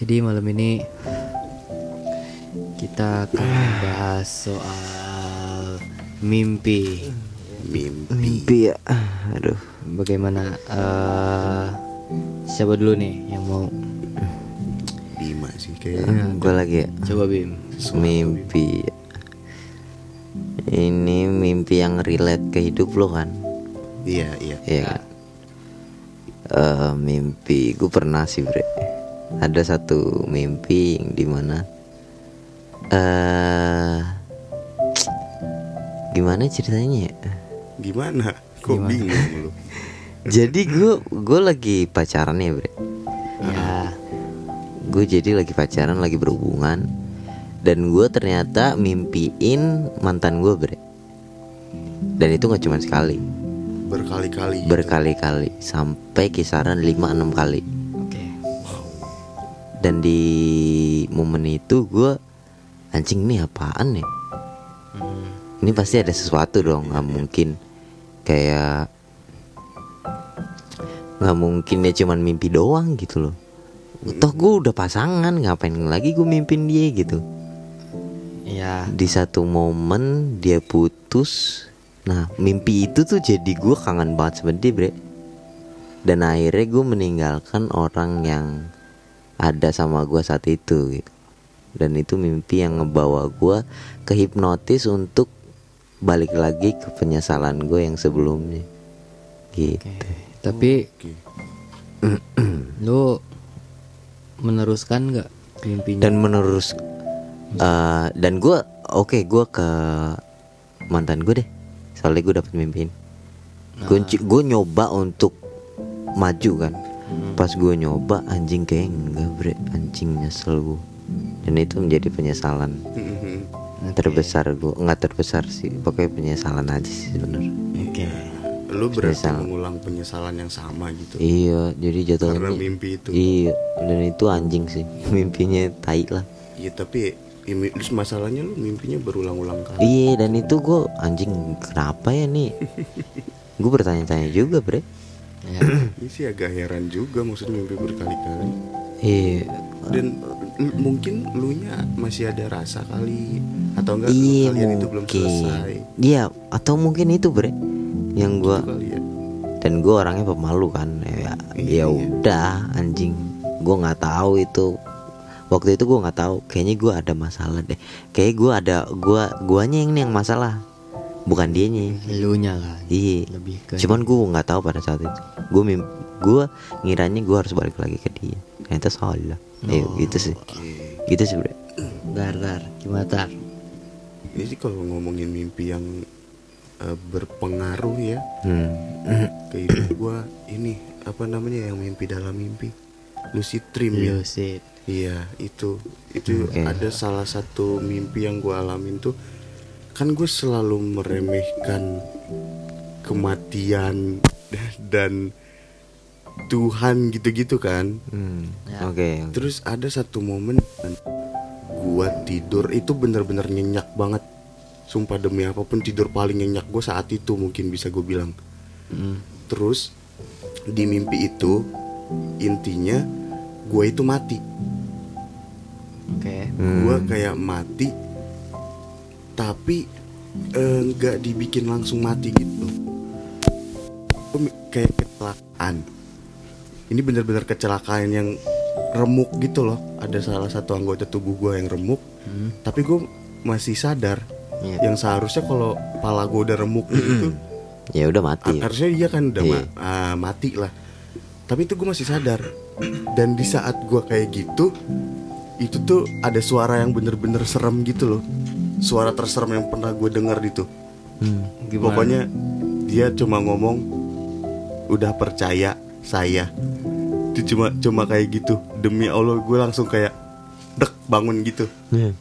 Jadi malam ini kita akan membahas soal mimpi. Mimpi. Mimpi ya. Aduh. Bagaimana? eh siapa dulu nih yang mau? Bima sih kayaknya. Gue lagi ya. Coba Bim. Mimpi. Ini mimpi yang relate ke hidup lo kan? Iya, iya. Iya kan? Eh, mimpi gue pernah sih bre ada satu mimpi yang di mana eh gimana ceritanya ya Gimana? Kok bingung lu? jadi gue gue lagi pacaran ya bre Ya, gue jadi lagi pacaran lagi berhubungan dan gue ternyata mimpiin mantan gue bre dan itu nggak cuma sekali Berkali-kali. gitu. berkali-kali sampai kisaran 5-6 kali. Dan di momen itu gue anjing nih apaan ya? Hmm, ini pasti ada sesuatu dong nggak mungkin kayak nggak mungkin ya cuman mimpi doang gitu loh. Toh gue udah pasangan ngapain lagi gue mimpin dia gitu? Ya, di satu momen dia putus nah mimpi itu tuh jadi gue kangen banget sama dia bre. Dan akhirnya gue meninggalkan orang yang ada sama gue saat itu gitu. Dan itu mimpi yang ngebawa gue ke hipnotis untuk balik lagi ke penyesalan gue yang sebelumnya. Gitu. Oke. Tapi Oke. lu meneruskan nggak mimpinya? dan menerus eh, dan gue oke gue ke mantan gue deh. Soalnya gue dapet mimpiin. Gue gue nyoba untuk maju kan pas gue nyoba anjing kayak enggak bre anjing nyesel gue dan itu menjadi penyesalan Mhm. terbesar gue nggak terbesar sih pokoknya penyesalan aja sih sebenarnya Oke. Lu berarti Penyesalan. mengulang penyesalan yang sama gitu. iya jadi jatuhnya Karena mimpi itu. iya dan itu anjing sih mimpinya tai lah Iya, tapi ini terus masalahnya lu mimpinya berulang-ulang kali. Iya dan itu gue anjing kenapa ya nih Gue bertanya-tanya juga bre Ya, Ini sih agak heran juga maksudnya mimpi berkali-kali. Iya Dan mungkin lu nya masih ada rasa kali atau enggak Iya kalian itu belum mungkin selesai. Iya atau mungkin itu bre Yang gue Itu kali ya. Dan gue orangnya pemalu kan Ya, ya Iya. udah anjing Gue nggak tahu itu Waktu itu gue nggak tahu Kayaknya gue ada masalah deh Kayaknya gue ada gua Guanya yang yang masalah Bukan dianya elunya kan. Iya Lebih ke Cuman gue nggak tahu pada saat itu. Gue mim gue ngiranya gue harus balik lagi ke dia. Ternyata salah. Iya gitu sih. Gitu sih bre. Dar, dar, gimana tar? Ini sih kalau ngomongin mimpi yang eh, berpengaruh ya Hmm. ke hidup gua ini apa namanya yang mimpi dalam mimpi lucid dream ya Lucid. iya itu itu Oke. ada salah satu mimpi yang gua alamin tuh kan gue selalu meremehkan kematian dan Tuhan gitu-gitu kan Hmm. Ya. Oke. oke. terus ada satu momen gua tidur itu bener-bener nyenyak banget sumpah demi apa pun tidur paling nyenyak gue saat itu mungkin bisa gue bilang Hmm. Terus di mimpi itu intinya gue itu mati. Oke. Hmm. Gue kayak mati, tapi eh, nggak dibikin langsung mati gitu. Kayak kecelakaan. Ini bener-bener kecelakaan yang remuk gitu loh. Ada salah satu anggota tubuh gue yang remuk, Hmm. tapi gue masih sadar. Iya. Yang seharusnya kalau pala gue udah remuk gitu. Ya udah mati. Harusnya dia kan udah Iya. ma- ah, mati lah tapi itu gue masih sadar dan di saat gue kayak gitu itu tuh ada suara yang bener-bener serem gitu loh suara terserem yang pernah gue dengar itu Hmm. Gimana? pokoknya dia cuma ngomong udah percaya saya itu cuma cuma kayak gitu demi allah gue langsung kayak dek bangun gitu Hmm.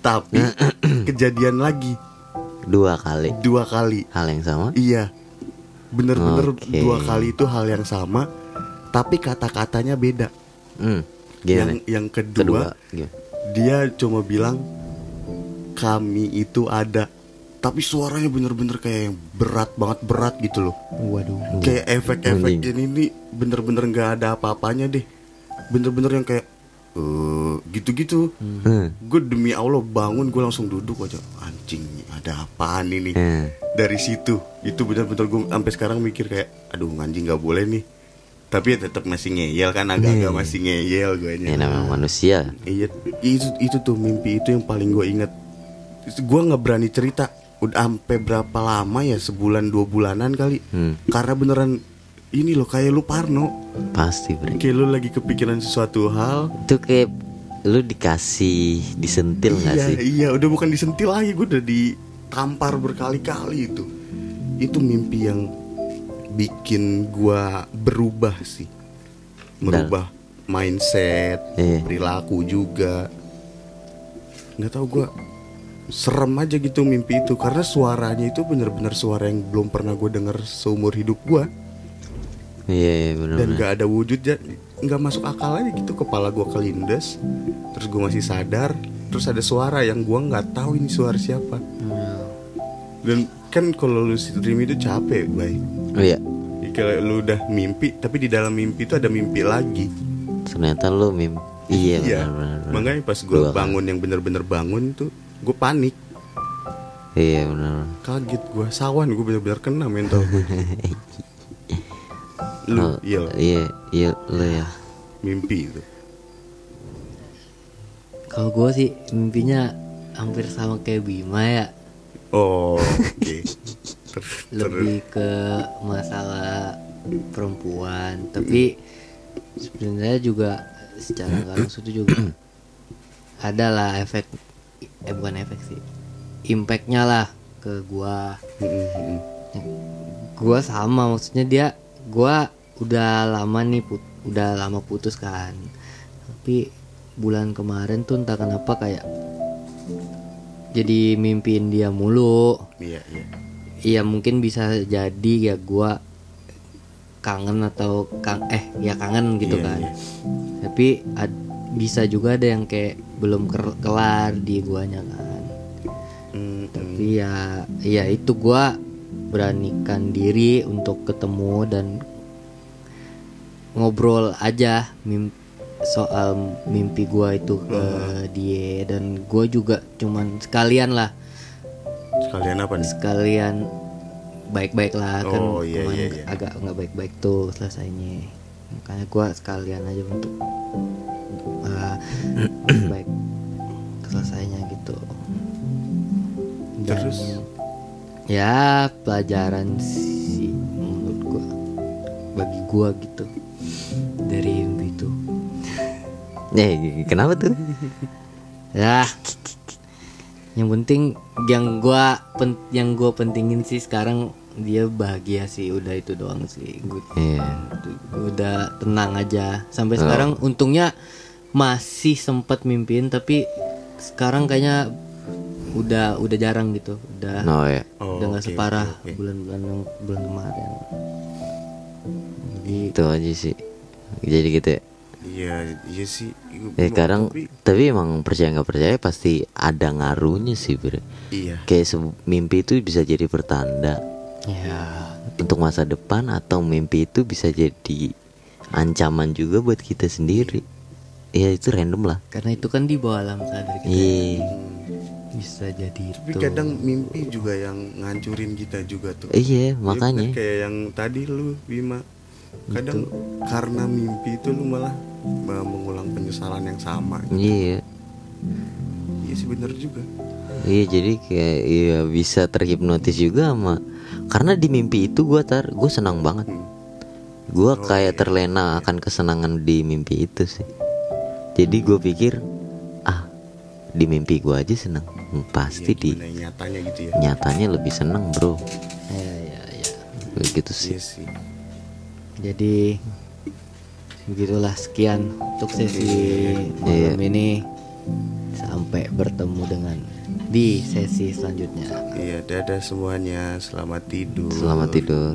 tapi kejadian lagi Dua kali. dua kali Hal yang sama. Iya, bener-bener Oke. dua kali itu hal yang sama, tapi kata-katanya beda. Hmm. Yang yang kedua, Kedua. Gimana? dia cuma bilang kami itu ada, tapi suaranya bener-bener kayak yang berat banget berat gitu loh. Waduh. Kayak efek-efek ini nih bener-bener nggak ada apa-apanya deh. Bener-bener yang kayak eh, gitu-gitu Hmm. gue demi Allah bangun gue langsung duduk aja anjing ada apaan ini Hmm. dari situ itu benar-benar gue sampai sekarang mikir kayak aduh anjing nggak boleh nih tapi ya tetap masih ngeyel kan agak-agak masih ngeyel gue Ya namanya manusia. Iya, itu itu tuh mimpi itu yang paling gue inget. Gue nggak berani cerita. Udah sampai berapa lama ya sebulan dua bulanan kali. Hmm. Karena beneran ini loh kayak lu Parno. Pasti bre. Kayak lu lagi kepikiran sesuatu hal. Itu kayak lu dikasih disentil nggak iya, sih? iya, udah bukan disentil lagi, gue udah ditampar berkali-kali itu. Itu mimpi yang bikin gua berubah sih. Merubah mindset, Iya. perilaku juga. Nggak tahu gua serem aja gitu mimpi itu karena suaranya itu bener-bener suara yang belum pernah gue denger seumur hidup gua Iya iya benar dan gak ada wujud ya nggak masuk akal aja gitu kepala gua kelindes terus gue masih sadar terus ada suara yang gua nggak tahu ini suara siapa dan kan kalau lu stream itu capek bay Oh iya. kalau lu udah mimpi tapi di dalam mimpi itu ada mimpi lagi Ternyata lu mim. Iya benar. makanya pas kali. bangun yang bener-bener bangun tuh gue panik Iya benar. kaget gua sawan gue bener-bener kena mental gua. lu Oh, iya Iya iya lu ya. mimpi itu Kalau gue sih mimpinya hampir sama kayak Bima ya. oh oke Ter- ter- Lebih ke masalah perempuan. Tapi sebenarnya juga secara langsung itu juga ada lah efek eh bukan efek sih. Impactnya lah ke gua. Mm-mm. gua sama maksudnya dia gua udah lama nih put- udah lama putus kan. Tapi bulan kemarin tuh entah kenapa kayak jadi mimpiin dia mulu. Iya iya. Iya mungkin bisa jadi ya gua kangen atau kang eh ya kangen gitu Iya, kan. iya. tapi ad- bisa juga ada yang kayak belum kelar di guanya kan. Mm, mm. tapi ya ya itu gua beranikan diri untuk ketemu dan ngobrol aja mim- soal mimpi gua itu ke dia. Dan gua juga cuman sekalian lah. Sekalian apa nih? Sekalian baik-baik lah kan Oh, iya, iya, iya. agak nggak baik-baik tuh selesainya. Makanya gua sekalian aja untuk uh, baik selesainya gitu Dan Terus? ya pelajaran sih menurut gua bagi gua gitu dari mimpi itu Eh kenapa tuh? ya yang penting yang gua pen, yang gua pentingin sih sekarang dia bahagia sih udah itu doang sih gua, Iya. udah tenang aja sampai sekarang untungnya masih sempat mimpiin tapi sekarang kayaknya udah udah jarang gitu udah Oh ya. Oh, udah nggak oke, separah oke, oke. bulan-bulan yang bulan kemarin jadi Itu aja sih. Jadi gitu ya. iya iya sih Ya sekarang tapi tapi emang percaya nggak percaya pasti ada ngaruhnya sih bre. iya Kayak mimpi itu bisa jadi pertanda ya untuk masa depan atau mimpi itu bisa jadi ancaman juga buat kita sendiri. Ya itu random lah. karena itu kan di bawah alam sadar kita Iya. bisa jadi tapi itu kadang mimpi juga yang ngancurin kita juga tuh Iya, Iya, makanya. bener, kayak yang tadi lu Bima kadang karena mimpi itu lu malah mengulang penyesalan yang sama Iya. iya sih bener juga Iya jadi kayak iya bisa terhipnotis juga sama karena di mimpi itu gue tar gue senang banget. Hmm. Gue kayak terlena akan kesenangan di mimpi itu sih. Jadi gue pikir ah di mimpi gue aja senang Hmm, pasti Iya, di nyatanya gitu ya? nyatanya lebih senang bro. ya ya ya Begitu sih. iya sih. Jadi begitulah sekian untuk sesi malam ini. Sampai bertemu dengan di sesi selanjutnya. Iya dadah semuanya. Selamat tidur. Selamat tidur.